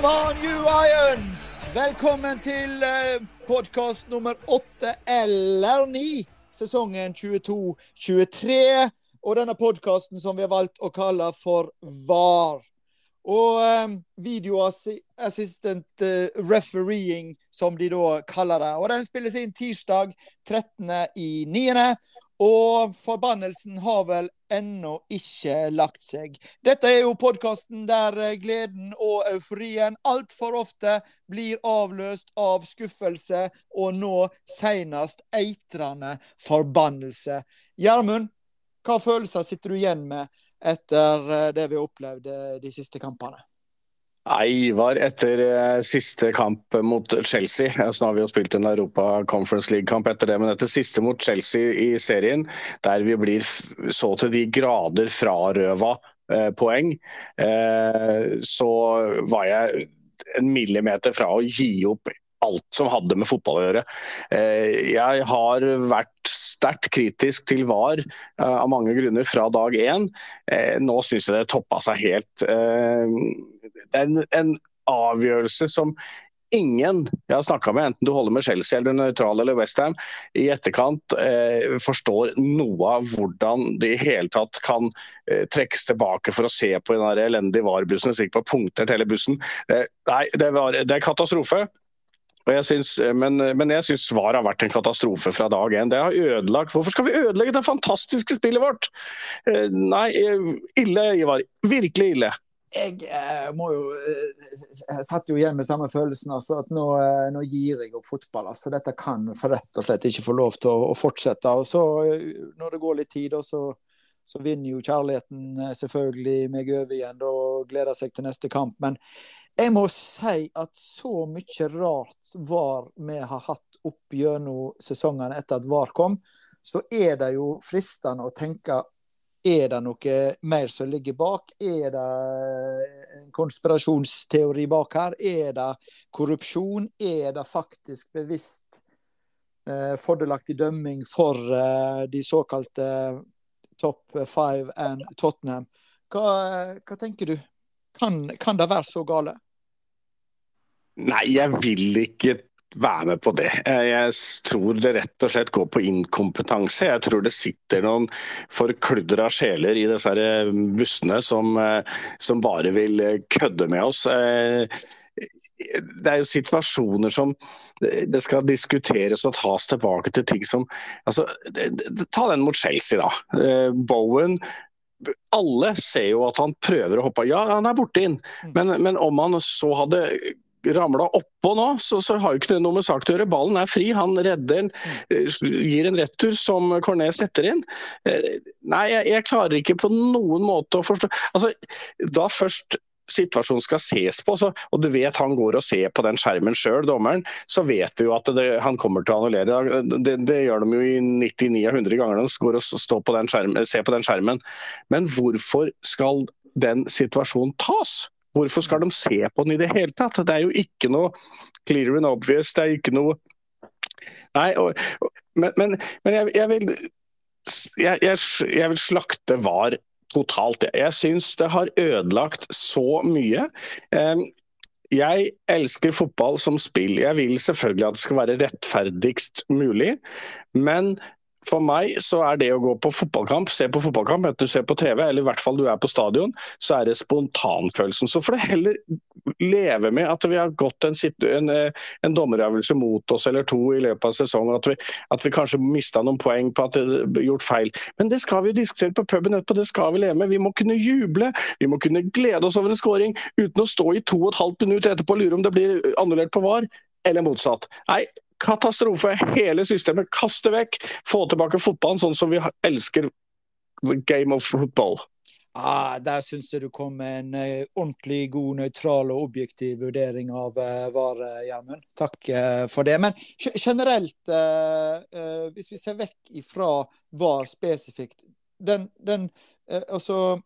Come on, you Irons! Velkommen til uh, podkast nummer åtte eller ni, sesongen 22-23. Og denne podkasten som vi har valgt å kalle for VAR. Og um, video uh, refereeing, som de da kaller det. Og den spilles inn tirsdag 13. i 9. Og forbannelsen har vel ennå ikke lagt seg. Dette er jo podkasten der eh, gleden og euforien altfor ofte blir avløst av skuffelse, og nå senest eitrende forbannelse. Gjermund, hva følelser sitter du igjen med etter eh, det vi opplevde de siste kampene? Nei, Ivar, etter uh, siste kamp mot Chelsea. Så nå har vi jo spilt en Europa Conference League-kamp etter det, men etter siste mot Chelsea i serien, der vi blir så til de grader frarøva eh, poeng, eh, så var jeg en millimeter fra å gi opp alt som hadde med fotball å gjøre. Jeg har vært sterkt kritisk til VAR av mange grunner fra dag én. Nå syns jeg det toppa seg helt det er en, avgjørelse som ingen jeg har snakka med, enten du holder med Chelsea eller nøytral eller Westham, i etterkant eh, forstår noe av hvordan det i hele tatt kan eh, trekkes tilbake for å se på den elendige VAR-bussen. På til hele bussen. Eh, nei, det, var, det, er katastrofe. Jeg synes, men, men, jeg syns svaret har vært en katastrofe fra dag én. Det har ødelagt Hvorfor skal vi ødelegge det fantastiske spillet vårt? Eh, nei, eh, ille, Ivar. Virkelig ille jeg eh, må jo eh, Jeg satt jo igjen med samme følelsen. altså at Nå, eh, nå gir jeg opp fotball. altså Dette kan for rett og slett ikke få lov til å, å fortsette. og så eh, Når det går litt tid, så, så vinner jo kjærligheten eh, selvfølgelig meg over igjen og gleder seg til neste kamp. Men jeg må si at så mye rart VAR vi har hatt opp gjennom sesongene etter at VAR kom, så er det jo fristende å tenke er det noe mer som ligger bak? Er det en konspirasjonsteori bak her? Er det korrupsjon? Er det faktisk bevisst eh, fordelaktig dømming for eh, de såkalte top five and Tottenham? Hva, hva tenker du? Kan, kan det være så gale? Nei, jeg vil ikke være med på det. Eh, jeg tror det rett og slett går på inkompetanse. Jeg tror det sitter noen forkludra sjeler i disse eh, bussene som, eh, som, bare vil kødde med oss. Det er jo situasjoner som det skal diskuteres og tas tilbake til ting som altså, Ta den mot Chelsea, da. Bowen alle ser jo at han prøver å hoppe. Ja, han er borte inn, mm. men, men om han så hadde ramla oppå nå, så, så, har jo ikke det noe med sak til å gjøre. Ballen er fri, han redder den, eh, gir en retur som Cornet setter inn. Eh, nei, jeg, jeg, klarer ikke på noen måte å forstå Altså, Da først situasjonen skal ses på, så, og du vet han går og ser på den skjermen sjøl, dommeren, så vet du jo at det, han kommer til å annullere. Det, det, gjør de jo i 99 av 100 ganger de går og på skjermen, ser på den skjermen. Men hvorfor skal den situasjonen tas? Hvorfor skal de se på den i det hele tatt? Det er jo ikke noe clear and obvious. Det er ikke noe Nei, og, men, men, men jeg, jeg, vil, jeg, jeg, vil slakte VAR totalt. Jeg syns det har ødelagt så mye. Jeg elsker fotball som spill. Jeg vil selvfølgelig at det skal være rettferdigst mulig. Men for meg så er det å gå på fotballkamp, se på fotballkamp, enten du ser på TV eller i hvert fall du er på stadion, så er det spontanfølelsen. Så får det heller leve med at vi har gått en, en, en dommeravgjørelse mot oss eller to i løpet av sesongen, at vi, at vi kanskje mista noen poeng på at det er gjort feil. Men det skal vi diskutere på puben etterpå, det skal vi leve med. Vi må kunne juble, vi må kunne glede oss over en scoring uten å stå i to og et halvt minutt etterpå og lure om det blir annullert på VAR, eller motsatt. Nei, katastrofe. Hele systemet. kaster vekk. Få tilbake fotballen sånn som vi elsker game of football. Ah, der syns jeg du kom med en uh, ordentlig god, nøytral og objektiv vurdering av uh, VAR, uh, Gjermund. Takk uh, for det. Men generelt, hvis vi ser vekk ifra VAR spesifikt den, den altså,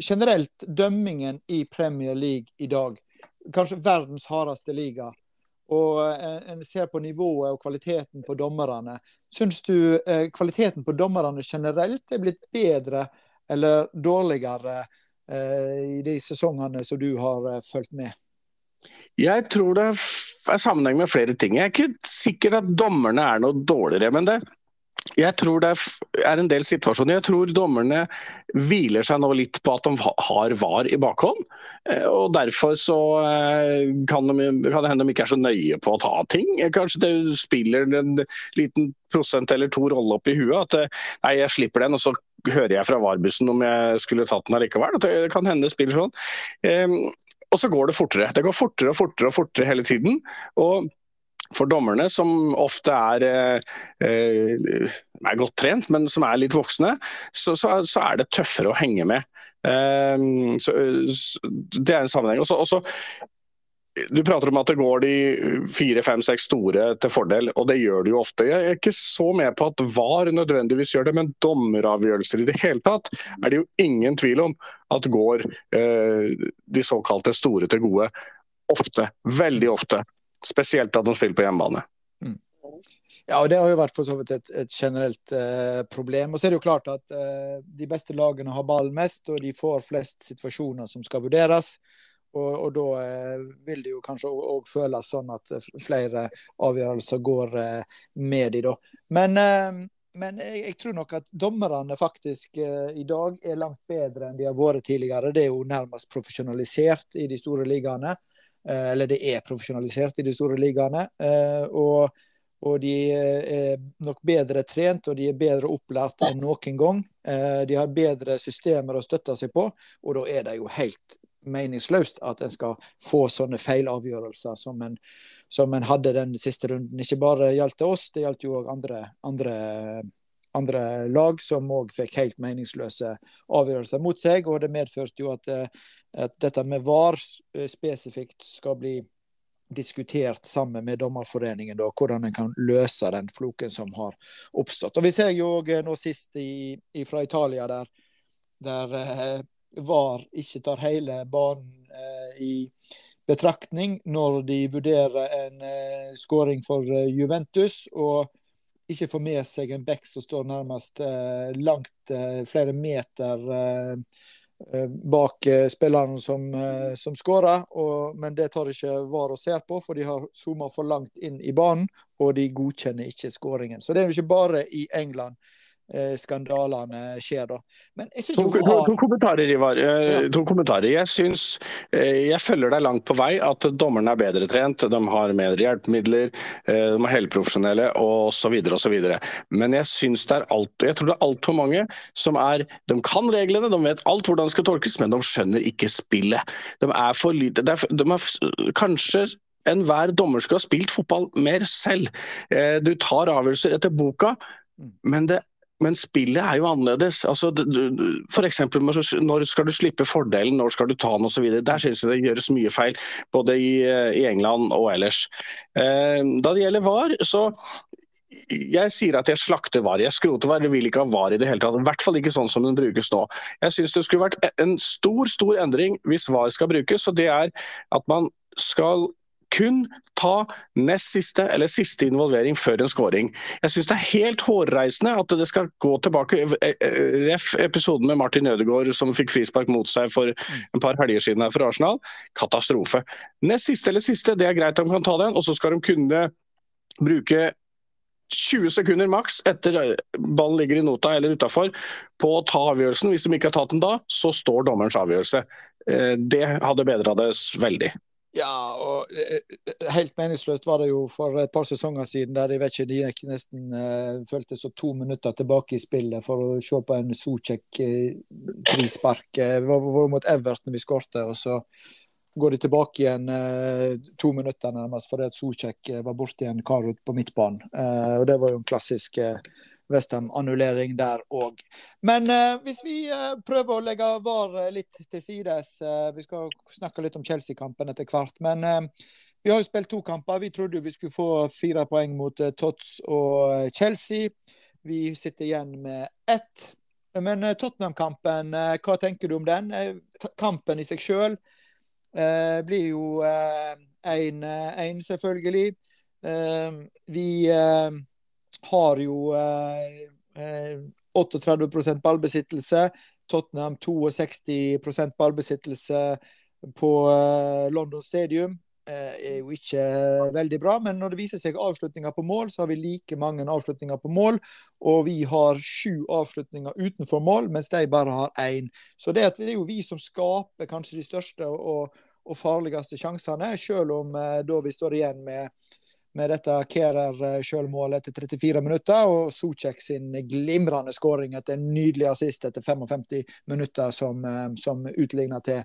Generelt dømmingen i Premier League i dag, kanskje verdens hardeste liga, og eh, en ser på nivået og kvaliteten på dommerne. Syns du eh, kvaliteten på dommerne generelt er blitt bedre eller dårligere eh, i de sesongene som du har fulgt med? Jeg tror det er sammenheng med flere ting. Jeg er ikke sikker at dommerne er noe dårligere. Men det, jeg tror det er en del situasjoner. Jeg tror dommerne hviler seg nå litt på at de har VAR i bakhånd. Eh, og Derfor så eh, kan, de, kan det hende de ikke er så nøye på å ta ting. Kanskje det spiller en liten prosent eller to rolle opp i huet. At eh, nei, jeg slipper den, og så hører jeg fra VAR-bussen om jeg skulle tatt den allikevel. Det kan hende det spiller sånn. Og så går det fortere. Det går fortere og fortere og fortere hele tiden. og for dommerne, som ofte er, eh, er, godt trent, men som er litt voksne, så, så, så er det tøffere å henge med. Eh, så, det er en sammenheng. Også, også, du prater om at det går de fire, fem, seks store til fordel, og det gjør det jo ofte. Jeg er ikke så med på at VAR nødvendigvis gjør det, men dommeravgjørelser i det hele tatt er det jo ingen tvil om at går eh, de såkalte store til gode. Ofte. Veldig ofte. Spesielt at de spiller på hjemmebane. Mm. Ja, og Det har jo vært for så vidt et, et generelt eh, problem. Og så er det jo klart at eh, De beste lagene har ballen mest, og de får flest situasjoner som skal vurderes. Og, og Da eh, vil det jo kanskje òg føles sånn at flere avgjørelser går eh, med de da. Men, eh, men jeg, jeg, tror nok at dommerne faktisk eh, i dag er langt bedre enn de har vært tidligere. Det er jo nærmest profesjonalisert i de store ligaene. Eh, eller det er profesjonalisert i de store ligaene. Eh, og, og, de er nok bedre trent og de er bedre opplært enn noen gang. Eh, de har bedre systemer å støtte seg på, og da er det jo helt meningsløst at en skal få sånne feilavgjørelser som en, som en hadde den siste runden. Ikke bare gjaldt det oss, det gjaldt jo òg andre, andre andre lag som òg fikk helt meningsløse avgjørelser mot seg. Og det medførte jo at, eh, at dette med VAR eh, spesifikt skal bli diskutert sammen med Dommerforeningen, da, hvordan en kan løse den floken som har oppstått. Og Vi ser jo òg nå sist i, i, fra Italia, der, der eh, VAR ikke tar hele banen eh, i betraktning når de vurderer en eh, skåring for eh, Juventus. og ikke får med seg en bekk som står nærmest eh, langt eh, flere meter eh, eh bak eh, spilleren som, som skårer. Men det tar ikke VAR og ser på, for de har zooma for langt inn i banen. Og de godkjenner ikke skåringen. Så det er jo ikke bare i England skandalene skjer, da. To, to, to, kommentarer, Ivar. Eh, ja. To kommentarer. Jeg syns eh, Jeg følger deg langt på vei at dommerne er bedre trent. De har mer hjelpemidler, de er helprofesjonelle osv. osv. Men jeg syns det er alt, jeg tror det er altfor mange som er De kan reglene, de vet alt hvordan det skal tolkes, men de skjønner ikke spillet. De er for lite de er, de er Kanskje enhver dommer skulle ha spilt fotball mer selv. Du tar avgjørelser etter boka, mm. men det men spillet er jo annerledes. Altså, F.eks. når skal du slippe fordelen, når skal du ta den osv. Der synes jeg det gjøres mye feil, både i, i England og ellers. Eh, da det gjelder VAR, så jeg sier at jeg slakter VAR. Jeg skroter VAR, jeg vil ikke ha VAR i det hele tatt. I hvert fall ikke sånn som den brukes nå. Jeg syns det skulle vært en stor, stor endring hvis VAR skal brukes, og det er at man skal kun ta nest siste eller siste involvering før en scoring. Jeg syns det er helt hårreisende at det skal gå tilbake. Eh, eh, ref. episoden med Martin Ødegaard som fikk frispark mot seg for en par helger siden her for Arsenal. Katastrofe. Nest siste eller siste, det er greit de kan ta den. Og så skal de kunne bruke 20 sekunder maks etter eh, ballen ligger i nota eller utafor på å ta avgjørelsen. Hvis de ikke har tatt den da, så står dommerens avgjørelse. Det hadde bedra det veldig. Ja, og eh, eh, helt meningsløst var det jo for et par sesonger siden der jeg vet ikke, de gikk nesten uh, føltes så to minutter tilbake i spillet for å se på en Socek uh, frispark. Det uh, var mot Everton vi skårte, og så går de tilbake igjen uh, to minutter nærmest fordi at Socek var borti en kar ute på midtbanen. og det var jo en klassisk uh, Westham-annullering der òg. Men eh, hvis vi eh, prøver å legge VAR eh, litt til sides eh, Vi skal snakke litt om Chelsea-kampen etter hvert. Men eh, vi har jo spilt to kamper. Vi trodde vi skulle få fire poeng mot Tots og Chelsea. Vi sitter igjen med ett. Men Tottenham-kampen, hva tenker du om den? Kampen i seg sjøl blir jo 1-1, selvfølgelig. vi har jo eh, 38 eh, ballbesittelse. Tottenham 62% ballbesittelse på eh, London Stadium. er jo ikke veldig bra. Men når det viser seg avslutninger på mål, så har vi like mange avslutninger på mål. Og vi har sju avslutninger utenfor mål, mens de bare har én. Så det, det er jo vi som skaper kanskje de største og, og farligste sjansene, selv om da vi står igjen med med dette Kerer-sjølmålet etter 34 minutter, og Socek sin glimrende skåring etter en nydelig assist etter 55 minutter, som, eh, som utligner til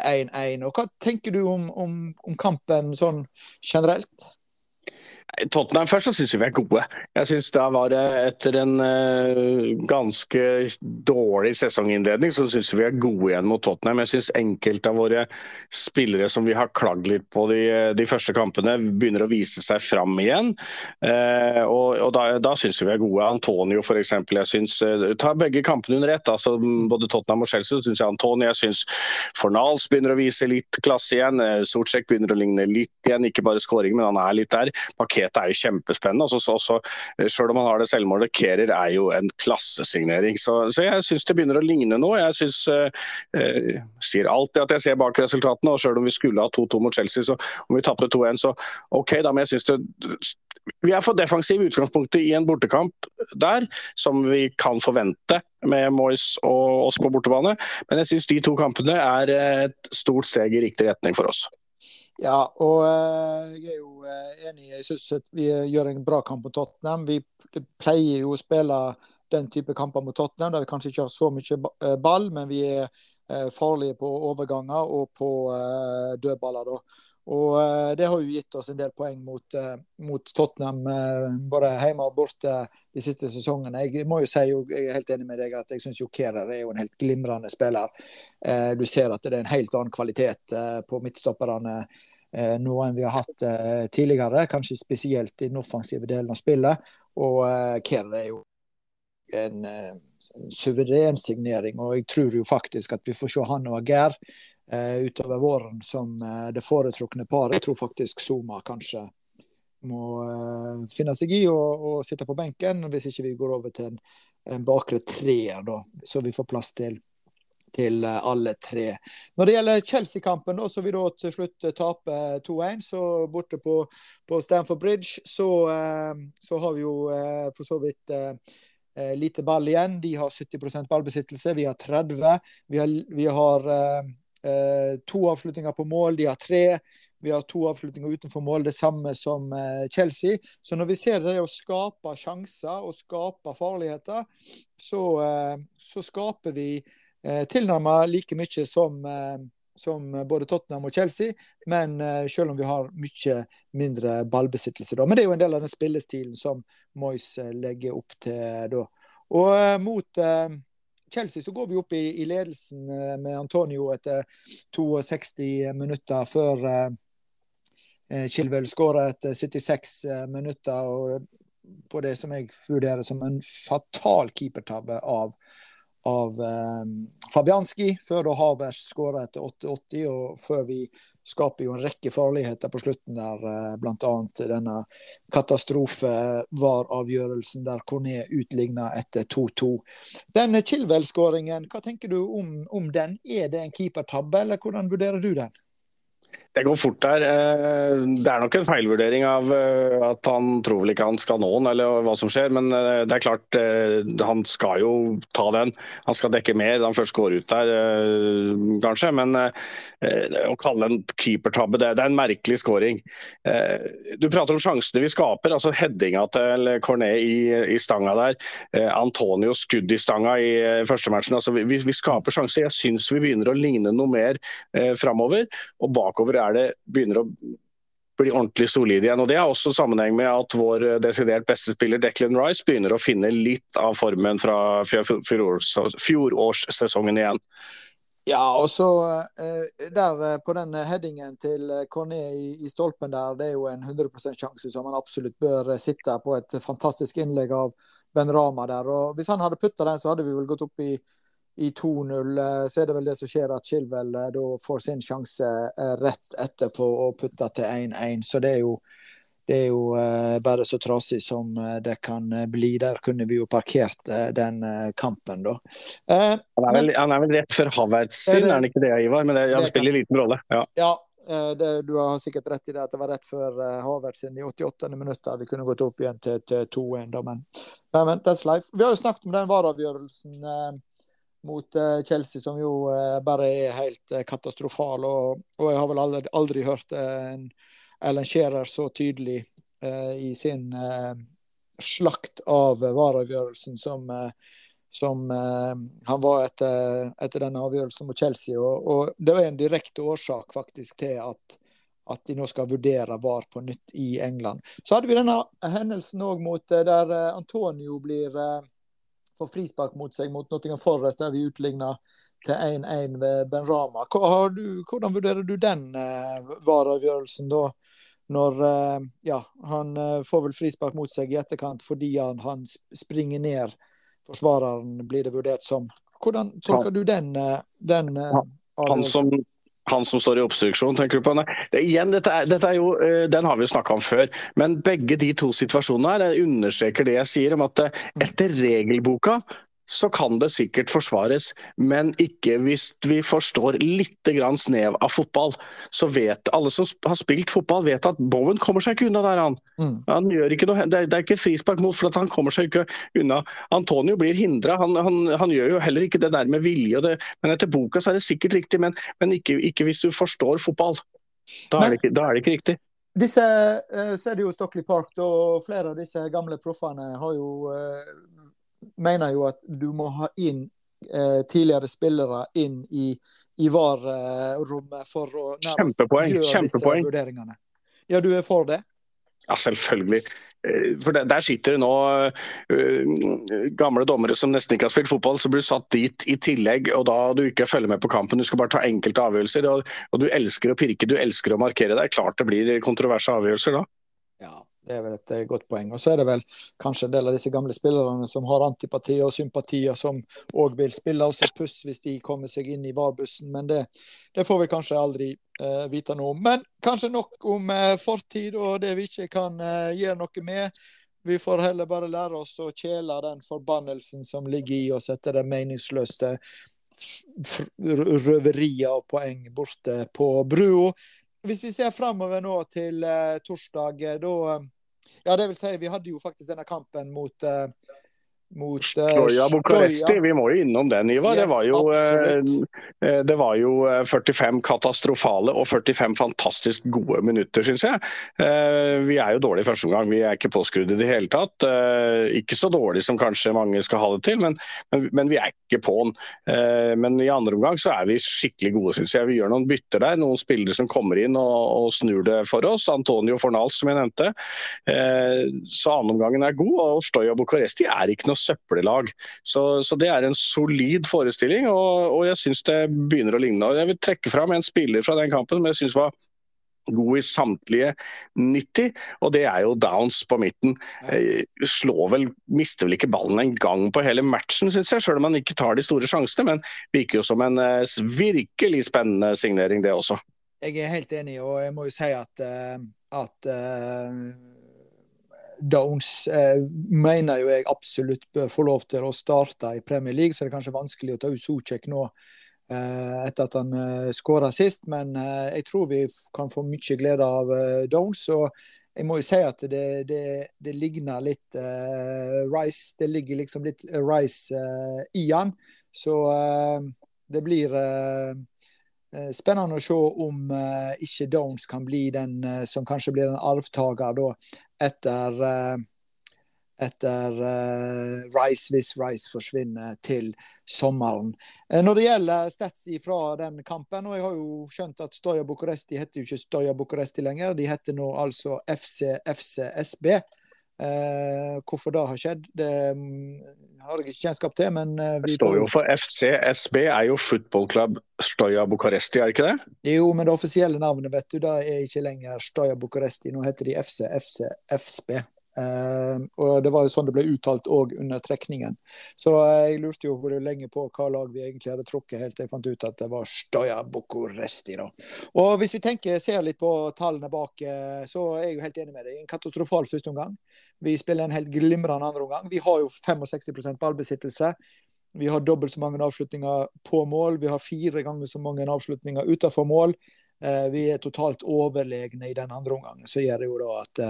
1-1. Hva tenker du om, om, om kampen sånn generelt? Tottenham først så syns vi er gode. Jeg syns da var det etter en uh, ganske dårlig sesonginnledning, så syns vi er gode igjen mot Tottenham. Jeg syns enkelte av våre spillere som vi har klagd litt på de, de første kampene, begynner å vise seg fram igjen. Uh, og, og, Da, da syns vi er gode. Antonio f.eks. Jeg syns uh, Ta begge kampene under ett. Altså, både Tottenham og Chelsea syns jeg Antonio. Jeg syns Fornals begynner å vise litt klasse igjen. Sortsjek begynner å ligne litt igjen. Ikke bare skåring, men han er litt der. Paket paketet er jo kjempespennende. Også, så, så, eh, selv om han har det selvmålet, Kerer er jo en klassesignering. Så, så jeg syns det begynner å ligne noe. Jeg synes, eh, eh, sier alltid at jeg ser bak resultatene, og selv om vi skulle ha 2-2 mot Chelsea, så om vi tapte 2-1, så OK, da. Men jeg syns det Vi er for defensive i utgangspunktet i en bortekamp der, som vi kan forvente med Moyes og oss på bortebane. Men jeg syns de to kampene er et stort steg i riktig retning for oss. Ja, og uh, jeg er jo uh, enig. Jeg syns vi gjør en bra kamp mot Tottenham. Vi pleier jo å spille den type kamper mot Tottenham der vi kanskje ikke har så mye eh, ball, men vi er farlige på overganger og på dødballer. da. Og Det har jo gitt oss en del poeng mot, mot Tottenham, både hjemme og borte de siste sesongene. Jeg må jo si, jeg er helt enig med deg, at jeg syns Kerer er jo en helt glimrende spiller. Du ser at det er en helt annen kvalitet på midtstopperne Eh, noe enn vi har hatt eh, tidligere, kanskje spesielt i den offensive delen av spillet. Og eh, Kerr er jo en, en suveren signering, og jeg tror jo faktisk at vi får se han og Ager utover våren som det foretrukne paret. Jeg tror faktisk Zuma kanskje må finne seg i å sitte på benken, hvis ikke vi går over til en, en bakre treer, da, så vi får plass til til eh, alle tre. Når det gjelder Chelsea-kampen, så vil da til slutt taper tape 2-1. Så borte på, på Stamford Bridge så, eh, så, har vi jo for så vidt lite ball igjen. De har 70% ballbesittelse, vi har 30. Vi har, vi har to avslutninger på mål, de har tre. Vi har to avslutninger utenfor mål, det samme som Chelsea. Så når vi ser det å skape sjanser og skape farligheter, så, så skaper vi eh, tilnærmet like mye som, eh, som, både Tottenham og Chelsea, men eh, selv om vi har mye mindre ballbesittelse. Da. Men det er jo en del av den spillestilen som Moyes eh, legger opp til da. Og eh, mot eh, Chelsea så går vi opp i, i ledelsen med Antonio etter 62 minutter før Chilwell skårer etter 76 minutter. og på det som jeg vurderer som en fatal keepertabbe av av eh, Fabianski, før da Havers skåra etter 88, og før vi skaper jo en rekke farligheter på slutten der, eh, bl.a. denne katastrofe-var-avgjørelsen der Corné utligna etter 2-2. Den Kilwell-skåringen, hva tenker du om, om den? Er det en keepertabbe, eller hvordan vurderer du den? Det går fort der. Eh, det er nok en feilvurdering av eh, at han tror vel ikke han skal nå den, eller hva som skjer. Men eh, det er klart, han skal jo ta den. Han skal dekke mer da han først går ut der, kanskje. Men å kalle en keepertabbe, det, er en merkelig skåring. Du prater om sjansene vi skaper. altså Headinga til Cornet i, i, stanga der. Antonio skudd i stanga i første matchen. altså Vi, vi skaper sjanser. Jeg syns vi begynner å ligne noe mer framover. Og bakover er det begynner å bli ordentlig solide igjen. og Det har også sammenheng med at vår desidert beste spiller Declan Rice begynner å finne litt av formen fra fjorårssesongen igjen. Ja, og så eh, der eh, på den headingen til Cornet i, i, stolpen der, det er jo en 100 sjanse som han absolutt bør sitte på et fantastisk innlegg av Ben Rama der. og Hvis han hadde putta den, så hadde vi vel gått opp i i 2-0, eh, så er det vel det som skjer at Chilwell eh, da får sin sjanse eh, rett etterpå og putter til 1-1. Så det er jo, det er jo bare så trasig som det kan bli. Der kunne vi jo parkert den kampen, da. han, er vel, han, er vel, rett før Havertz sin, er han ikke det, Ivar? Men det, han spiller liten rolle. Ja. ja. det, du har sikkert rett i det at det var rett før Havertz i 88. minutt. Vi kunne gått opp igjen til, til 2-1, men, men that's life. Vi har jo snakket om den vareavgjørelsen mot Chelsea, som jo bare er helt katastrofal. Og, og jeg har vel aldri, aldri hørt en Ellen Scherer så tydelig i sin slakt av vareavgjørelsen som som eh, han var etter, etter denne avgjørelsen mot Chelsea. Og, og, Det var en direkte årsak faktisk til at, at de nå skal vurdere VAR på nytt i England. Så hadde vi denne hendelsen òg eh, der eh, Antonio blir eh, får frispark mot seg mot Nottingham Forest, der vi utligna til 1-1 ved Ben Rama. Hvordan vurderer du den eh, VAR-avgjørelsen da? Når eh, ja, han eh, får vel frispark mot seg i etterkant fordi han, han springer ned forsvareren, blir det vurdert som. Hvordan tolker du den, eh, den eh, han, som, han som står i obstruksjon, tenker du på? Nei. Det, igjen, dette er, dette er jo, eh, Den har vi jo snakka om før. Men begge de to situasjonene her understreker det jeg sier om at etter regelboka så kan det sikkert forsvares, men ikke hvis vi forstår litt grann snev av fotball. Så vet alle som har spilt fotball, vet at Bowen kommer seg ikke unna der, han. Mm. han gjør ikke noe, det, er, ikke frispark mot, for han kommer seg ikke unna. Antonio blir hindra. Han, han, han, gjør jo heller ikke det der med vilje. Det, men etter boka så er det sikkert riktig, men, men ikke, ikke, hvis du forstår fotball. Da er, det, da er det ikke riktig. Disse, eh, så er det jo Stockley Park, og flere av disse gamle proffene har jo eh, mener jo at du må ha inn eh, tidligere spillere inn i, i VAR-rommet for å Kjempepoeng. gjøre Kjempepoeng. disse vurderingene. Ja, du er for det? Ja, selvfølgelig. Eh, for Der sitter det nå uh, gamle dommere som nesten ikke har spilt fotball, som blir satt dit i tillegg. og Da du ikke følger med på kampen, du skal bare ta enkelte avgjørelser. Og, og du elsker å pirke, du elsker å markere deg. Klart det blir kontroverse avgjørelser da. Ja, det er vel et eh, godt poeng. Og så er det vel kanskje en del av disse gamle spillerne som har antipatier og sympatier, som òg vil spille oss et puss hvis de kommer seg inn i VAR-bussen. Men det, det, får vi kanskje aldri uh, vite noe om. Men kanskje nok om uh, fortid og det vi ikke kan uh, gjøre noe med. Vi får heller bare lære oss å kjele den forbannelsen som ligger i oss etter det meningsløse røveriet av poeng borte på brua. Hvis vi ser framover nå til uh, torsdag, eh, da uh, Ja, det vil si, vi hadde jo faktisk denne kampen mot uh, mot Stroja Bucuresti. Vi må jo innom den, Ivar. Yes, det, var jo, det, var jo, 45 katastrofale og 45 fantastisk gode minutter, syns jeg. Vi er jo dårlige første omgang. Vi er ikke påskrudd i det hele tatt. Ikke så dårlig som kanskje mange skal ha det til, men, men, men vi er ikke på'n. Men i andre omgang så er vi skikkelig gode, syns jeg. Vi gjør noen bytter der. Noen spillere som kommer inn og, og snur det for oss. Antonio Fornals, som jeg nevnte. Så andre omgangen er god. Og Stoja Bucuresti er ikke noe søppellag. Så, så, det er en solid forestilling, og, og jeg syns det begynner å ligne. Jeg vil trekke fram en spiller fra den kampen som jeg syns var god i samtlige 90, og det er jo Downs på midten. Eh, slår vel, Mister vel ikke ballen en gang på hele matchen, syns jeg, selv om han ikke tar de store sjansene. Men virker jo som en eh, virkelig spennende signering, det også. Jeg er helt enig, og jeg må jo si at, eh, at Downs eh, mener jo jeg absolutt bør få lov til å starte i Premier League, så det er kanskje vanskelig å ta ut Socek nå eh, etter at han eh, skåra sist. Men eh, jeg tror vi kan få mye glede av eh, Downs. og jeg må jo si at det, det, det ligner litt eh, Rice. Det ligger liksom litt Rice i han. Så det blir spennende å se om ikke Downs kan bli den som kanskje blir en arvtaker da, etter, eh, etter uh, Rice, hvis Rice forsvinner til sommeren. Uh, når det gjelder stats fra den kampen, og jeg har jo skjønt at Stoja Bucuresti heter jo ikke Stoja Bucuresti lenger, de heter nå altså FC FCSB. Uh, hvorfor det har skjedd, det um, har jeg ikke kjennskap til. men uh, Det står jo for FCSB, er jo fotballklubb Stoja Bucuresti, er det ikke det? Jo, men det offisielle navnet vet du, da er ikke lenger Stoja Bucuresti. Nå heter de FC FC FSB. Uh, og Det var jo sånn det ble uttalt òg under trekningen. Så uh, jeg lurte jo lenge på hva lag vi egentlig hadde trukket, helt til jeg fant ut at det var Stoja Bucuresti. da. Og Hvis vi tenker, ser litt på tallene bak, uh, så er jeg jo helt enig med deg. En katastrofal førsteomgang. Vi spiller en helt glimrende andreomgang. Vi har jo 65% ballbesittelse. Vi har dobbelt så mange avslutninger på mål. Vi har fire ganger så mange avslutninger utenfor mål. vi er totalt overlegne i den andre omgangen, så gjør det jo da at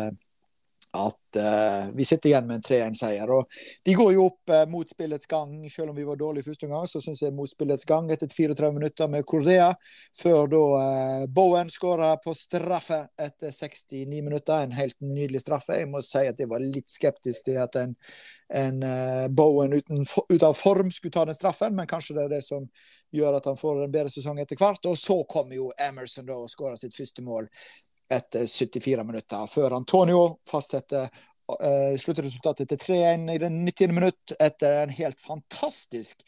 at uh, vi sitter igjen med en 3-1-seier. og De går jo opp uh, mot spillets gang. Selv om vi var dårlige første gang, så syns jeg mot spillets gang etter 34 minutter med Korea, før da uh, Bowen skåra på straffe etter 69 minutter. En helt nydelig straffe. Jeg må si at jeg var litt skeptisk til at en, en Bowen uten, ut av form skulle ta den straffen, men kanskje det er det som gjør at han får en bedre sesong etter hvert. Og så kommer jo Emerson da og skåra sitt første mål etter 74 minutter, før Antonio fastsetter uh, sluttresultatet til 3-1 i den 90. minutt etter en helt fantastisk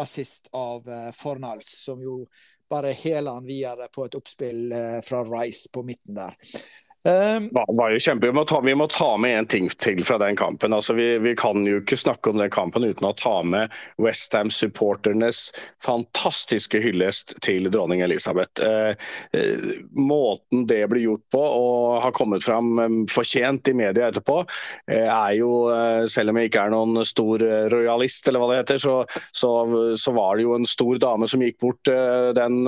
assist av uh, Fornals, som jo bare heler han videre på et oppspill uh, fra Rice på midten der. Um, var jo kjempe. Vi må, ta, vi må ta med en ting til fra den kampen. Altså, vi, vi, kan jo ikke snakke om den kampen uten å ta med Westham-supporternes fantastiske hyllest til dronning Elisabeth. Eh, eh, måten det blir gjort på og har kommet fram um, fortjent i media etterpå, eh, er jo, eh, selv om jeg ikke er noen stor eh, rojalist, eller hva det heter, så, så, så, var det jo en stor dame som gikk bort eh, den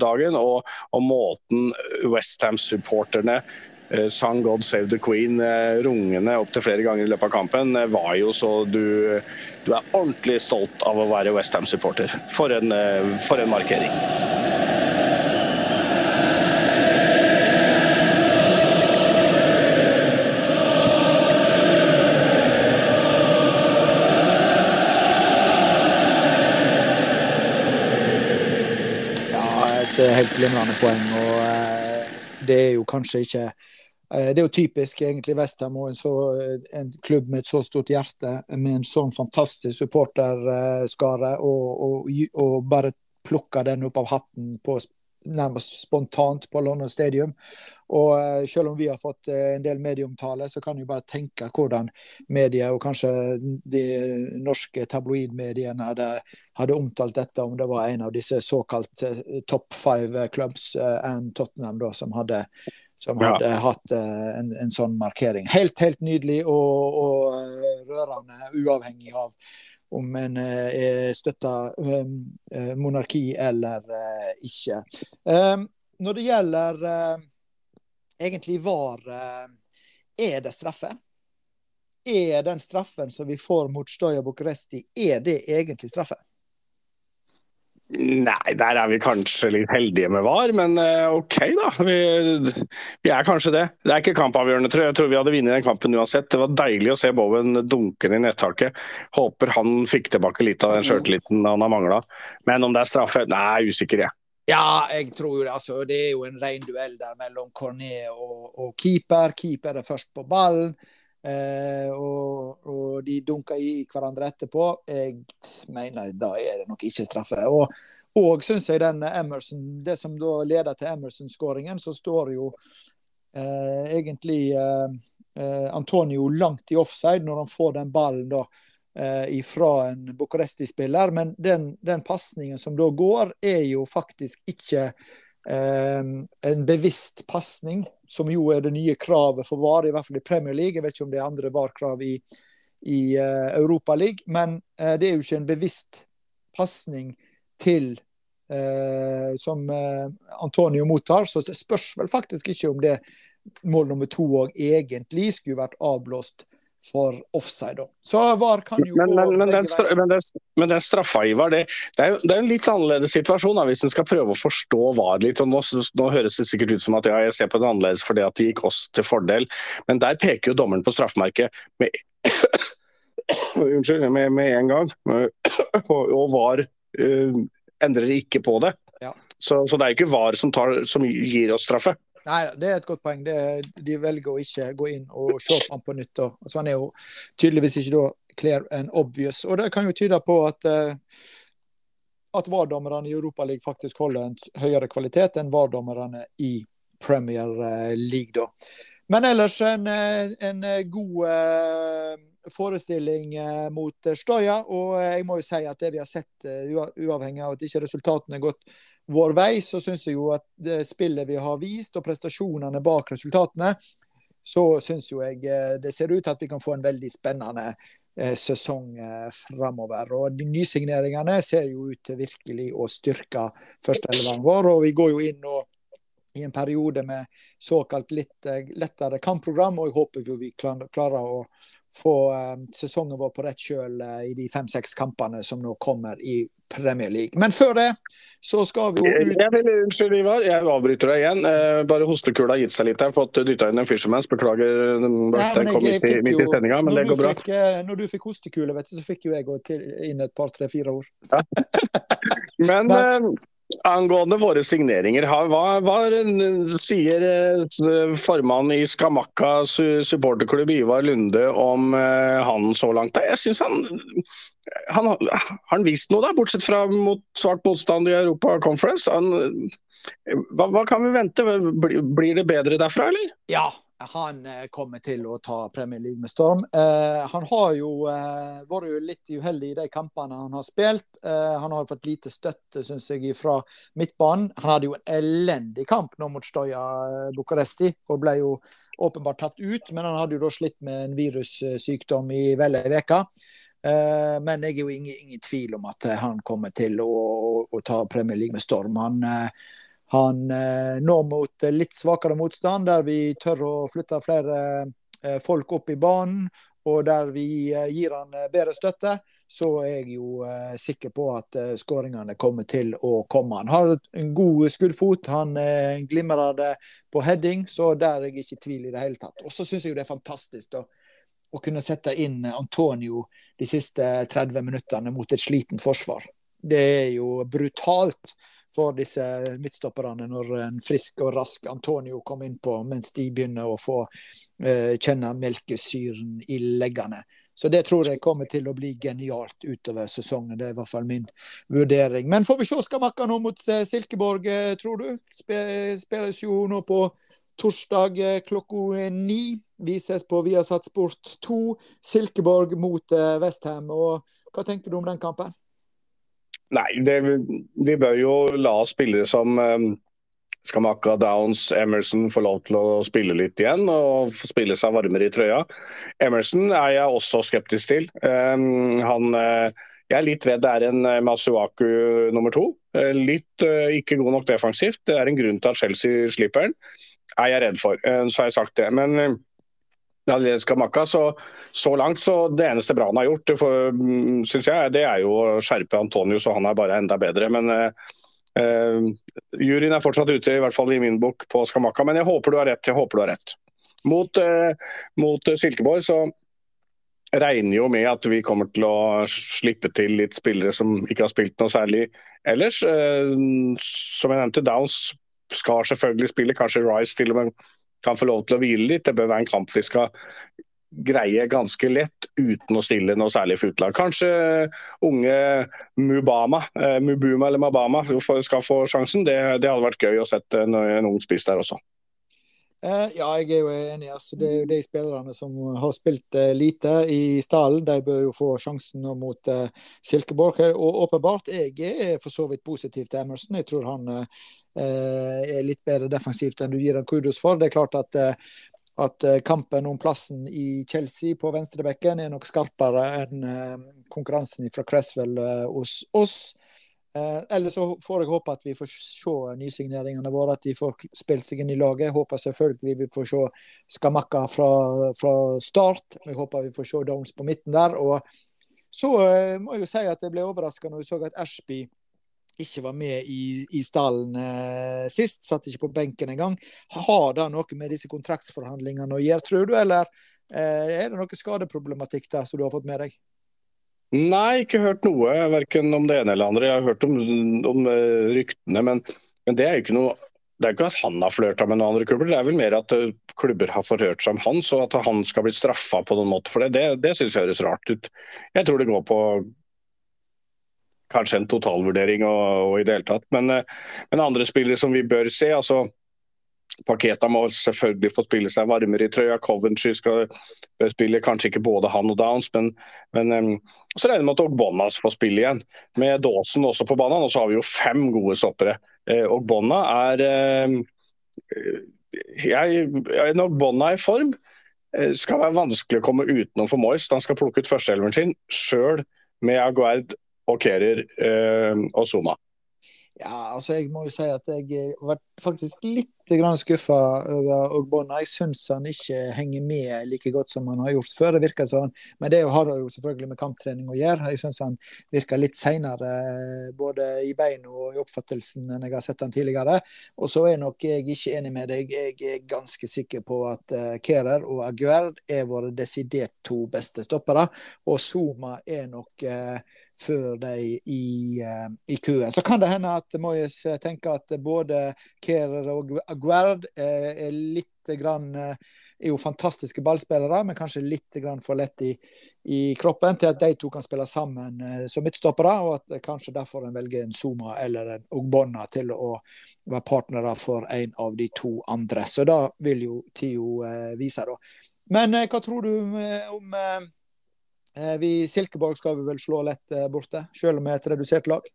dagen. Og, og måten Westham-supporterne Eh, sang 'God Save the Queen' eh, rungende opptil flere ganger i løpet av kampen, eh, var jo så du, du er ordentlig stolt av å være Westham-supporter. For, for en markering. helt glimrende poeng. og Det er jo kanskje ikke Eh, det er jo typisk egentlig Westham og en, så, en, klubb med et så stort hjerte, med en sånn fantastisk supporterskare, og, og, og, bare plukke den opp av hatten på, nærmest spontant på London Stadium. Og Selv om vi har fått en del medieomtale, så kan vi bare tenke hvordan medier, og kanskje de norske tabloidmediene, hadde, hadde, omtalt dette om det var en av disse såkalt top five clubs and Tottenham, da, som hadde som hadde ja. hatt uh, en, en, sånn markering. Helt, helt nydelig og, og uh, rørende, uavhengig av om en uh, støtter um, monarki eller ikke. Um, når det gjelder egentlig VAR, er det straffe? Er den straffen som vi får mot Stoja Bucuresti, er det egentlig straffe? Nei, der er vi kanskje litt heldige med VAR, men uh, OK, da. Vi, vi, er kanskje det. Det er ikke kampavgjørende, tror jeg. Jeg tror vi hadde vunnet den kampen uansett. Det var deilig å se Bowen dunke i nettaket. Håper han fikk tilbake litt av den sjøltilliten han har mangla. Men om det er straffe? Nei, usikker, jeg. Ja, jeg tror jo det. Altså, det er jo en ren duell der mellom Cornet og, og keeper. Keeper er først på ballen. Eh, og, og, de dunka i hverandre etterpå. Jeg mener da er det nok ikke straffe. Og, og syns jeg den Emerson, det som da leder til Emerson-skåringen, så står jo eh, egentlig eh, eh, Antonio langt i offside når han får den ballen da eh, fra en Bucuresti-spiller. Men den, den pasningen som da går, er jo faktisk ikke eh, en bevisst pasning som jo er det nye kravet for VAR, i hvert fall i Premier League. Jeg vet ikke om det er andre VAR-krav i, i uh, Europa League, men uh, det er jo ikke en bevisst pasning til uh, som Antonio mottar. Så det spørs vel faktisk ikke om det mål nummer to òg egentlig skulle vært avblåst for offside. Så VAR kan jo men, men, men, den, men, den, men den straffa, Ivar, det, det, er, det, er, en litt annerledes situasjon da, hvis en skal prøve å forstå VAR litt. og nå, nå, høres det sikkert ut som at ja, jeg ser på det annerledes fordi at det gikk oss til fordel, men der peker jo dommeren på straffemerket med, unnskyld, med, med en gang. og VAR uh, endrer ikke på det. Ja. Så, så, det er ikke VAR som, tar, som gir oss straffe. Nei, det er et godt poeng. Det, de velger å ikke gå inn og se på ham på nytt. Altså, han er jo tydeligvis ikke da clear and obvious. Og det kan jo tyde på at uh, at VAR-dommerne i Europaligaen faktisk holder en høyere kvalitet enn VAR-dommerne i Premier League. Da. Men ellers en, eh, en god uh, forestilling mot Stoja. Og jeg må jo si at det vi har sett, uavhengig av at ikke resultatene er gått vår vei, så syns jeg jo at det spillet vi har vist, og prestasjonene bak resultatene, så syns jo jeg eh, det ser ut til at vi kan få en veldig spennende eh, sesong eh, framover. Og de nysigneringene ser jo ut til virkelig å styrke førsteelveren vår. Og vi går jo inn nå i en periode med såkalt litt lettere kampprogram. Og jeg håper vi klarer å få eh, sesongen vår på rett kjøl eh, i de fem-seks kampene som nå kommer i Premier League. Men før det så skal vi jo ut jeg vil, Unnskyld, Ivar. Jeg avbryter deg igjen. Eh, bare hostekula har gitt seg litt. Jeg har fått dytta inn en Fishermans. Beklager, den, kom midt i, midt i sendinga, men det går bra. Fikk, når du fikk hostekule, vet du, så fikk jo jeg inn et par, tre, fire ord. Ja. men, men Angående våre signeringer, hva, hva sier eh, formannen i Skamakka supporterklubb Ivar Lunde om eh, han så langt? Jeg synes han, han Har han vist noe, da, bortsett fra mot svak motstand i Europa Conference? Han, hva, hva, kan vi vente? Blir det bedre derfra, eller? Ja, han eh, kommer til å ta Premier League med storm. Eh, han har jo eh, vært jo litt uheldig i de kampene han har spilt. Eh, han har fått lite støtte, syns jeg, fra midtbanen. Han hadde jo en elendig kamp nå mot Stoja eh, Bucuresti, og ble jo åpenbart tatt ut. Men han hadde jo da slitt med en virussykdom i vel ei uke. Eh, men jeg er jo ingen, ingen, tvil om at han kommer til å, å, å ta Premier League med storm. Han han eh, når mot litt svakere motstand, der vi tør å flytte flere eh, folk opp i banen, og der vi eh, gir han bedre støtte, så er jeg jo sikker på at skåringene kommer til å komme. Han har en god skuddfot, han glimrer det på heading, så der er jeg ikke i tvil i det hele tatt. Og så syns jeg det er fantastisk da, å kunne sette inn Antonio de siste 30 minuttene mot et sliten forsvar. Det er jo brutalt for disse midtstopperne når en frisk og rask Antonio kom innpå mens de begynner å få eh, kjenne melkesyren i leggene. Så det tror jeg kommer til å bli genialt utover sesongen. Det er i hvert fall min vurdering. Men får vi se Skamakka nå mot eh, Silkeborg, eh, tror du? Spilles jo nå på torsdag klokka ni. Vises på Viasat Sport 2. Silkeborg mot Vestheim Og hva tenker du om den kampen? Nei, det, vi bør jo la spillere som um, Skamaka, Downs, Emerson få lov til å spille litt igjen og spille seg varmere i trøya. Emerson er jeg også skeptisk til. Um, han, uh, jeg er litt redd det er en Masuaku nummer to. Litt ikke god nok defensivt. Det er en grunn til at Chelsea slipper den. Er jeg redd for. så har jeg sagt det. Men Kamaka, så, så langt så det eneste bra han har gjort, for, mm, synes jeg, det er jo å skjerpe Antonio så han er bare enda bedre. Men eh, juryen er fortsatt ute, i hvert fall i min bok, på Skamakka. Men jeg håper du har rett. jeg håper du har rett. Mot, eh, mot Silkeborg så regner jo med at vi kommer til å slippe til litt spillere som ikke har spilt noe særlig ellers. Eh, som jeg nevnte, Downs skal selvfølgelig spille, kanskje Rice til og med kan få lov til å hvile litt. Det bør være en kamp vi skal greie ganske lett uten å stille noe særlig for utlag. Kanskje unge Mubama, eh, Mubuma eller Mabama skal få sjansen. Det, det hadde vært gøy å sette en, en ung spiss der også. Eh, ja, jeg er jo enig. Altså, det er jo de spillerne som har spilt eh, lite i stallen. De bør jo få sjansen mot Silkeborg. Og åpenbart, jeg er for så vidt positiv til Emerson. Jeg tror han Eh, er litt bedre defensivt enn du gir ham kudos for. Det er klart at, eh, at eh, kampen om plassen i Chelsea på venstrebekken er nok skarpere enn konkurransen fra Cresswell hos oss. Eh, eller så får jeg håpe at vi får se nysigneringene våre, at de får spilt seg inn i laget. Jeg håper selvfølgelig vi får se Skamakka fra, fra start. Jeg håper vi får se Downs på midten der. Og så eh, må jeg jo si at jeg ble overraska når jeg så at Ashby ikke var med i, i stallen eh, sist, satt ikke på benken engang. Har det noe med disse kontraktsforhandlingene å gjøre, tror du, eller eh, er det noe skadeproblematikk der som du har fått med deg? Nei, ikke hørt noe, verken om det ene eller andre. Jeg har hørt om, om uh, ryktene, men, men, det er jo ikke noe det er ikke at han har flørta med noen andre klubber, det er vel mer at uh, klubber har forhørt seg om han, så at han skal bli straffa på noen måte for det, det, det synes jeg høres rart ut. Jeg tror det går på kanskje en totalvurdering og, og i det hele tatt. Men, eh, men, andre spillere som vi bør se, altså Paketa må selvfølgelig få spille seg varmere i trøya. Coventry skal spille kanskje ikke både han og Downs, men, men så regner med at Ogbonas får spille igjen. Med Dawson også på banen, og så har vi jo fem gode stoppere. Eh, Ogbonna er eh, jeg, Når Ogbonna er i form, eh, skal være vanskelig å komme utenom for Moyes. Han skal plukke ut førsteelveren sin sjøl med Aguerd og Kerer eh, og Zuma. Ja, altså jeg må jo si at jeg har vært faktisk litt skuffa over Ogbonna. Jeg syns han ikke henger med like godt som han har gjort før. det virker sånn. Men det har jo selvfølgelig med kamptrening å gjøre. Jeg syns han virker litt seinere både i beina og i oppfattelsen enn jeg har sett han tidligere. Og så er nok jeg ikke enig med deg. Jeg er ganske sikker på at uh, Kerer og Aguerd er våre desidert to beste stoppere. Og Zuma er nok uh, før de i, uh, i køen. Så kan det hende at Moyes eh, tenker at både Kerer og Aguerd uh, er litt grann, uh, er jo fantastiske ballspillere, men kanskje litt for lett i, i kroppen til at de to kan spille sammen som midtstoppere, og at kanskje derfor en velger en Zuma eller en Ogbonna til å være partnere for en av de to andre. Så da vil jo tida vise, da. Men hva tror du om Eh, vi, Silkeborg skal vi vel slå lett eh, borte, selv med et redusert lag?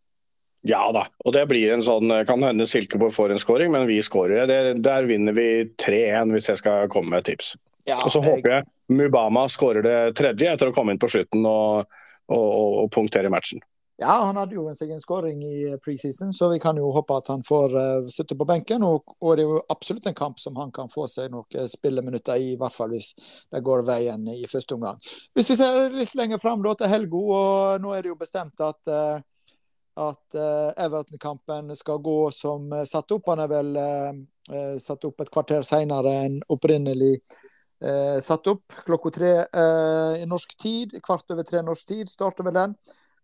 Ja da, og det blir en sånn eh, Kan hende Silkeborg får en skåring, men vi skårer. Det, Der vinner vi 3-1, hvis jeg skal komme med et tips. Ja, og så jeg... håper jeg Mubama skårer det tredje etter å komme inn på slutten og, og, og, og punktere matchen. Ja, han hadde jo en en skåring i preseason, så vi kan jo håpe at han får uh, sitte på benken. Og, og, det er jo absolutt en kamp som han kan få seg noen spilleminutter i, i hvert fall hvis det går veien i første omgang. Hvis vi ser litt lenger fram til helga, og nå er det jo bestemt at, uh, at uh, Everton-kampen skal gå som satt opp. Han er vel satt opp et kvarter senere enn opprinnelig satt opp. Klokka tre i norsk tid, kvart over tre norsk tid starter vel den.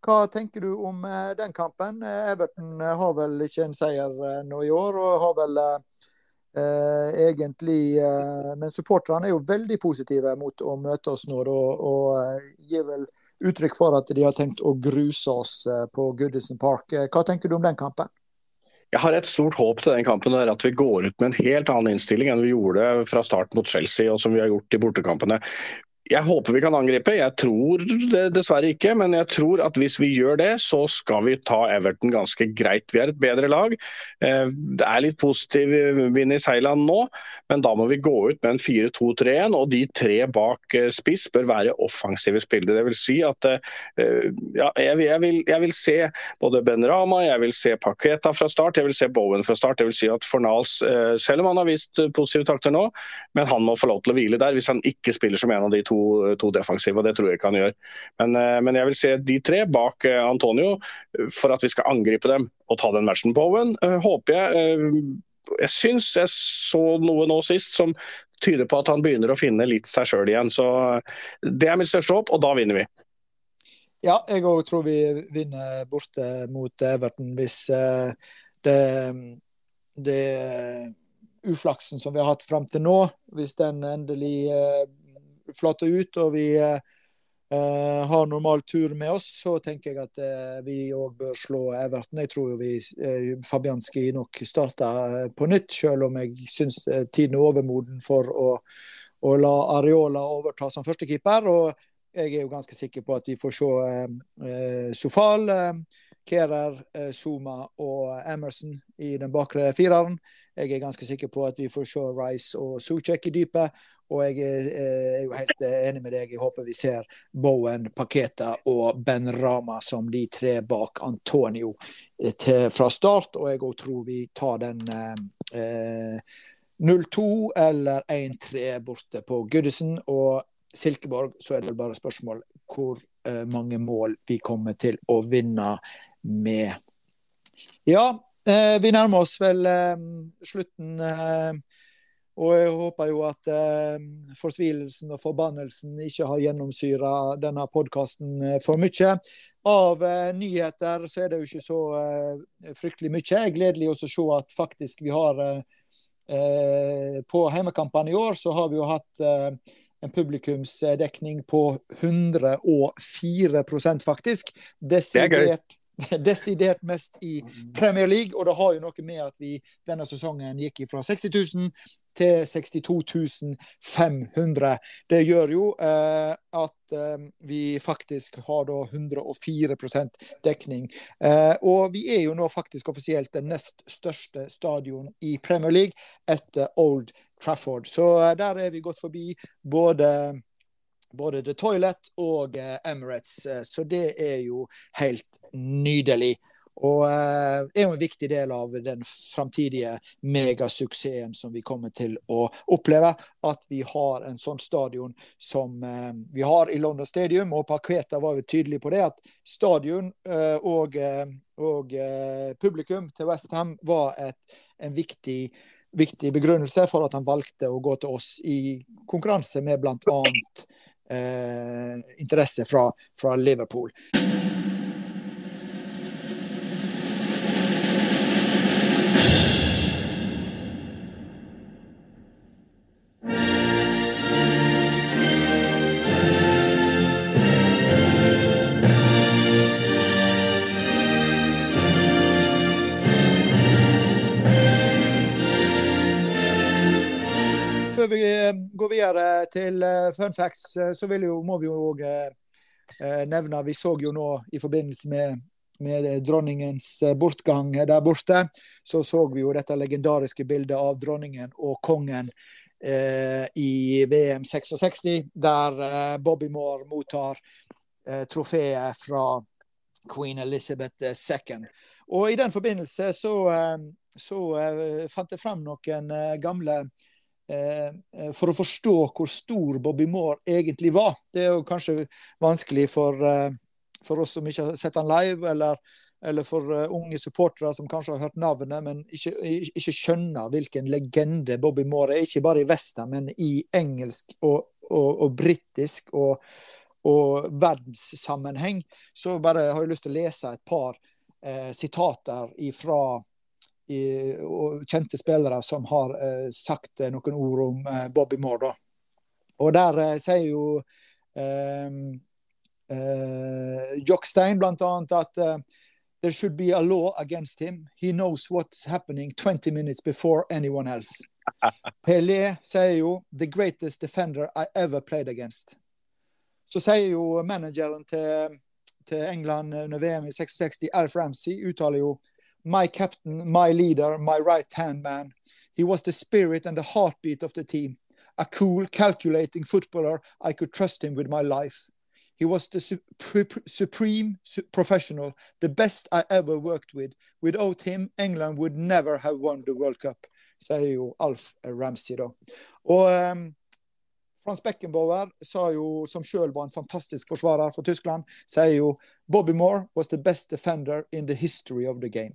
Hva tenker du om eh, den kampen? Eh, Everton eh, har vel ikke en seier nå i år, og har vel eh, egentlig eh, Men supporterne er jo veldig positive mot å møte oss nå, og, og gir vel uttrykk for at de har tenkt å gruse oss på Goodison Park. Hva tenker du om den kampen? Jeg har et stort håp til den kampen, er at vi går ut med en helt annen innstilling enn vi gjorde fra start mot Chelsea, og som vi har gjort i bortekampene. Jeg håper vi kan angripe. Jeg tror det dessverre ikke, men jeg tror at hvis vi gjør det, så skal vi ta Everton ganske greit. Vi er et bedre lag. Eh, det er litt positiv vind i seilene nå, men da må vi gå ut med en 4-2-3-1, og de tre bak eh, spiss bør være offensive spillere. Det vil si at eh, ja, jeg, vil, jeg, vil, jeg, vil, se både Ben Rama, jeg vil se Paketa fra start, jeg vil se Bowen fra start. Jeg vil si at Fornals, selv om han har vist positive takter nå, men han må få lov til å hvile der hvis han ikke spiller som en av de to to, to defensive, og det tror jeg ikke han gjør. Men, eh, men, jeg vil se de tre bak eh, Antonio for at vi skal angripe dem og ta den matchen på Owen. Eh, håper jeg. Jeg syns jeg så noe nå sist som tyder på at han begynner å finne litt seg sjøl igjen. Så det er mitt største håp, og da vinner vi. Ja, jeg òg tror vi vinner borte mot Everton hvis det, det uflaksen som vi har hatt fram til nå, hvis den endelig flater ut og vi Uh, har normal tur med oss, så tenker jeg at uh, vi òg bør slå Everton. Jeg tror jo vi uh, Fabianski nok starter på nytt, selv om jeg syns tiden er overmoden for å, å la Areola overta som førstekeeper. Og jeg er jo ganske sikker på at vi får se Sofal, Kerer, Zuma og Emerson i den bakre fireren. Jeg er ganske sikker på at vi får se Rice og Suchek i dypet. Og jeg er jo helt enig med deg. Jeg håper vi ser Bowen, Paketa og Ben Rama som de tre bak Antonio eh, til, fra start. Og jeg òg tror vi tar den eh, 0-2 eller 1-3 borte på Goodison. Og Silkeborg, så er det bare spørsmål hvor eh, mange mål vi kommer til å vinne med. Ja, eh, vi nærmer oss vel eh, slutten. Og jeg håper jo at eh, fortvilelsen og forbannelsen ikke har gjennomsyra denne podkasten eh, for mye. Av eh, nyheter så er det jo ikke så eh, fryktelig mye. Jeg er gledelig å se at faktisk vi har eh, eh, På hjemmekampene i år så har vi jo hatt en publikumsdekning på 104% faktisk. Desidert desidert mest i Premier League. Og det har jo noe med at vi denne sesongen gikk fra 60 000 til 62 500. Det gjør jo eh, at eh, vi faktisk har da 104% dekning. Eh, og vi er jo nå faktisk offisielt den nest største stadion i Premier League etter Old Trafford. Så eh, der er vi gått forbi både både The Toilet og eh, Emirates. Eh, så det er jo helt nydelig. Og uh, er jo en viktig del av den framtidige megasuksessen som vi kommer til å oppleve. At vi har en sånn stadion som vi har i London Stadium. Og Parkveta var jo tydelig på det, at stadion og, og publikum til Westham var et, en viktig viktig begrunnelse for at han valgte å gå til oss i konkurranse med bl.a. Eh, interesse fra, fra Liverpool. Videre til eh, fun facts, eh, så jo, må vi jo òg nevne Vi så jo nå i forbindelse med, med, dronningens bortgang der borte, så så vi jo dette legendariske bildet av dronningen og kongen eh, i VM 66, der eh, Bobby Moore mottar eh, trofeet fra queen Elizabeth II. Og I den forbindelse så, så fant jeg frem noen gamle Eh, eh, for å forstå hvor stor Bobby Moore egentlig var. Det er jo kanskje vanskelig for, eh, for oss som ikke har sett han live, eller, eller for unge supportere som kanskje har hørt navnet, men ikke, ikke, skjønner hvilken legende Bobby Moore er. Ikke bare i Vesta, men i engelsk og, og, og britisk og, og verdenssammenheng. Så bare har jeg lyst til å lese et par eh, sitater ifra i, kjente spillere som har eh, sagt eh, noen ord om eh, Bobby Moore. Da. Og der eh, sier jo eh, eh, Jockstein bl.a. at there should be a law against him. He knows what's happening 20 minutes before anyone else. Pelé sier jo 'the greatest defender I ever played against'. Så sier jo manageren til, til England under VM i 66, Alf Ramsey, uttaler jo my captain, my leader, my right hand man. He was the spirit and the heartbeat of the team. A cool, calculating footballer, I could trust him with my life. He was the su supreme su professional, the best I ever worked with. Without him, England would never have won the World Cup, sier jo Alf Ramsey, da. Og um, Frans Beckenbauer sa jo, som sjøl var en fantastisk forsvarer for Tyskland, sier jo Bobby Moore was the best defender in the history of the game.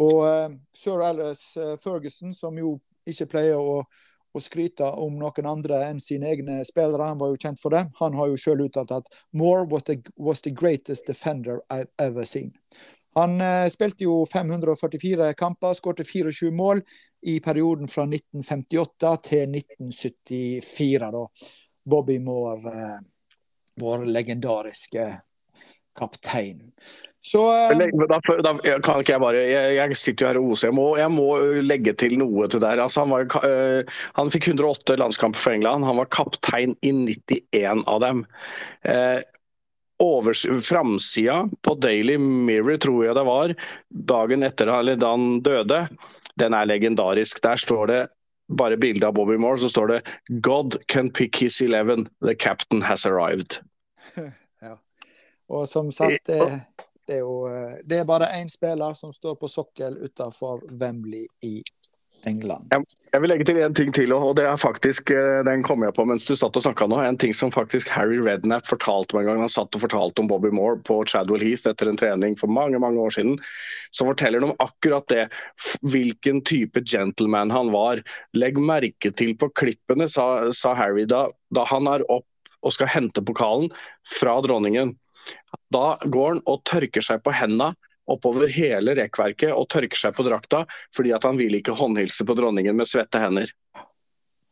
Og uh, sir Alice uh, Ferguson, som jo ikke pleier å, å, skryte om noen andre enn sine egne spillere, han var jo kjent for det. Han har jo sjøl uttalt at Moore was the, was the, greatest defender I've ever seen. Han uh, spilte jo 544 kamper, skårte 24 mål i perioden fra 1958 til 1974. da. Bobby Moore, vår legendariske kaptein. Så uh, da, da, kan ikke jeg bare Jeg, jeg sitter jo her og oser. Jeg må, jeg må legge til noe til der. Altså, han, var, uh, han, fikk 108 landskamper for England. Han var kaptein i 91 av dem. Uh, Framsida på Daily Mirror, tror jeg det var, dagen etter eller da han døde, den er legendarisk. Der står det bare bilde av Bobby Moore, så står det 'God can pick his eleven. The captain has arrived'. Og som sagt, det det er, jo, eh, det er bare én spiller som står på sokkel utenfor Wembley i England. Jeg vil legge til en ting til, og det er faktisk, eh, den kom jeg på mens du satt og snakka nå. En ting som faktisk Harry Redknapp fortalte meg en gang han satt og fortalte om Bobby Moore på Chadwell Heath etter en trening for mange mange år siden. Så forteller han om akkurat det, hvilken type gentleman han var. Legg merke til på klippene, sa, sa Harry da, da han er opp og skal hente pokalen fra dronningen. Da går han og tørker seg på hendene oppover hele rekkverket og tørker seg på drakta fordi at han vil ikke håndhilse på dronningen med svette hender.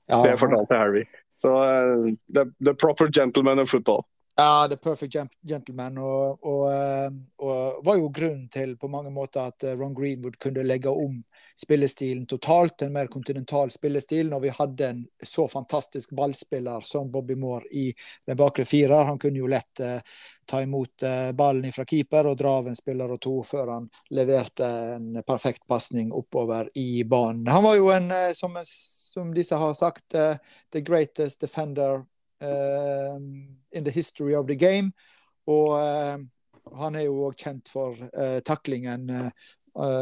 Ja. Det fortalte Harry. Så uh, the, the, proper gentleman of football. Ja, the perfect gentleman. Og, og, uh, og var jo grunnen til på mange måter at uh, Ron Greenwood kunne legge om spillestilen totalt, en mer kontinental spillestil, når vi hadde en så fantastisk ballspiller som Bobby Moore i den bakre firer. Han kunne jo lett eh, ta imot eh, ballen fra keeper og dra av en spiller og to før han leverte en perfekt pasning oppover i banen. Han var jo en, eh, som, som disse har sagt, uh, the greatest defender uh, in the history of the game. Og uh, Han er jo òg kjent for uh, taklingen uh,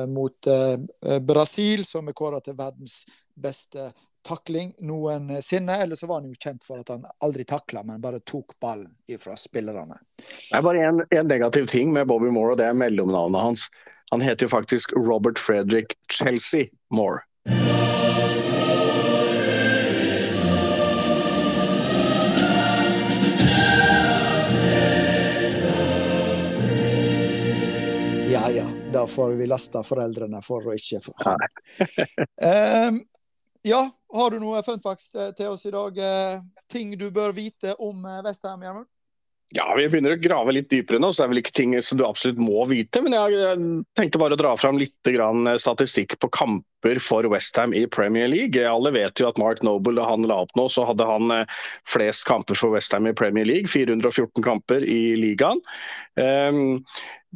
mot uh, Brasil, som er kåra til verdens beste takling noensinne. Eller så var han jo kjent for at han aldri takla, men bare tok ballen ifra spillerne. Det er bare en negativ ting med Bobby Moore, og det er mellomnavnet hans. Han heter jo faktisk Robert Frederick Chelsea Moore. Da får vi laste foreldrene for å ikke få ha. um, ja, har du noe fun facts eh, til oss i dag? Uh, ting du bør vite om eh, Vestheim, Gjermund? Ja, Vi begynner å grave litt dypere nå, så det er vel ikke ting som du absolutt må vite. Men jeg tenkte bare å dra fram litt statistikk på kamper for Westham i Premier League. Alle vet jo at Mark Noble, da han la opp nå, så hadde han flest kamper for Westham i Premier League. 414 kamper i ligaen. Um,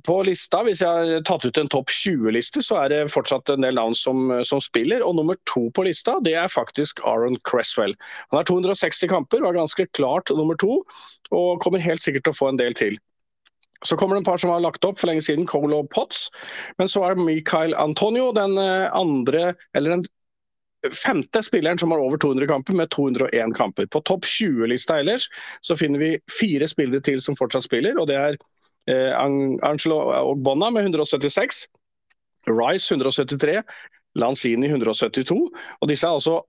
på lista, Hvis jeg har tatt ut en topp 20-liste, så er det fortsatt en del navn som, som, spiller. Og nummer to på lista det er faktisk Aaron Cresswell. Han har 260 kamper, var ganske klart nummer to, og kommer helt sikkert til å få en del til. Så kommer det en par som har lagt opp for lenge siden, Cole og Potts. Men så er Michael Antonio den eh, andre, eller den femte spilleren som har over 200 kamper, med 201 kamper. På topp 20-lista ellers så finner vi fire spillere til som fortsatt spiller, og det er Eh, Angelo Ogbonna med 176. Rice 173. Lanzini 172. Og disse er altså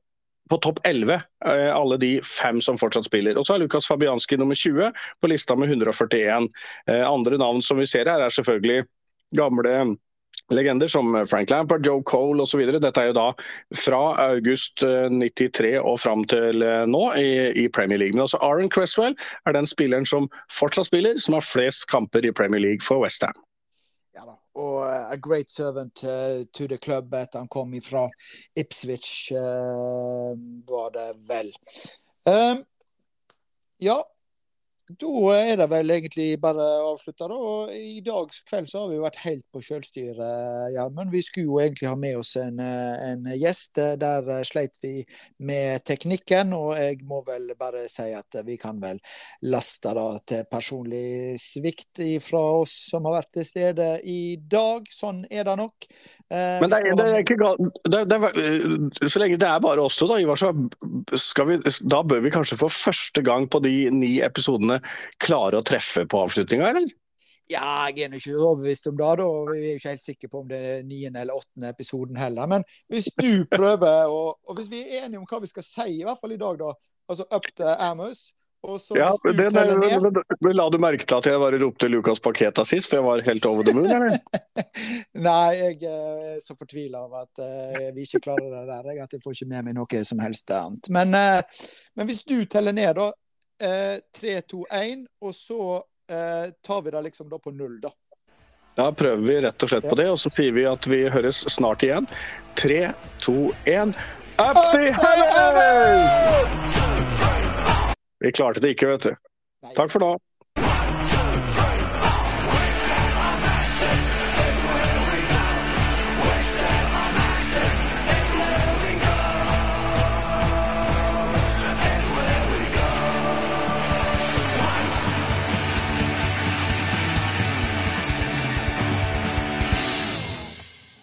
på topp 11, eh, alle de fem som fortsatt spiller. Og så er Lukas Fabianski nummer 20 på lista med 141. Eh, andre navn som vi ser her, er selvfølgelig gamle legender som Frank Lampard, Joe Cole osv. Dette er jo da fra august 93 eh, og fram til nå i, i, Premier League. Men også Aaron Cresswell er den spilleren som fortsatt spiller, som har flest kamper i Premier League for Westham. Og uh, a great servant uh, to the club etter han kom fra Ipswich, uh, var det vel. Um, ja, da er det vel egentlig bare å avslutte. da. I dag kveld så har vi vært helt på selvstyre, Gjermund. Vi skulle jo egentlig ha med oss en, en, gjest. Der sleit vi med teknikken, og jeg må vel bare si at vi kan vel laste da til personlig svikt fra oss som har vært til stede i dag. Sånn er det nok. Eh, Men det det er ikke galt. Det, det er, så lenge det er bare oss to, da, Ivar, så vi, da bør vi kanskje for første gang på de ni episodene klare å treffe på avslutninga, eller? Ja, jeg er ikke overbevist om det. da, Vi er jo ikke helt sikre på om det er niende eller åttende episoden heller. Men hvis du prøver, og, og hvis vi er enige om hva vi skal si, i hvert fall i dag, da, altså up to Amos ja, det, det, men, det, La du merke til at jeg bare ropte Lucas Paketa sist, for jeg var helt over the moon, eller? Nei, jeg er så fortvila over at uh, vi ikke klarer det der. At jeg får ikke med meg noe som helst annet. Men, uh, men hvis du teller ned, da. Uh, 3, 2, 1, og så uh, tar vi det liksom da på null, da. Da prøver vi rett og slett på det, og så sier vi at vi høres snart igjen. 3, 2, 1 Up the heavens! Vi klarte det ikke, vet du. Takk for nå.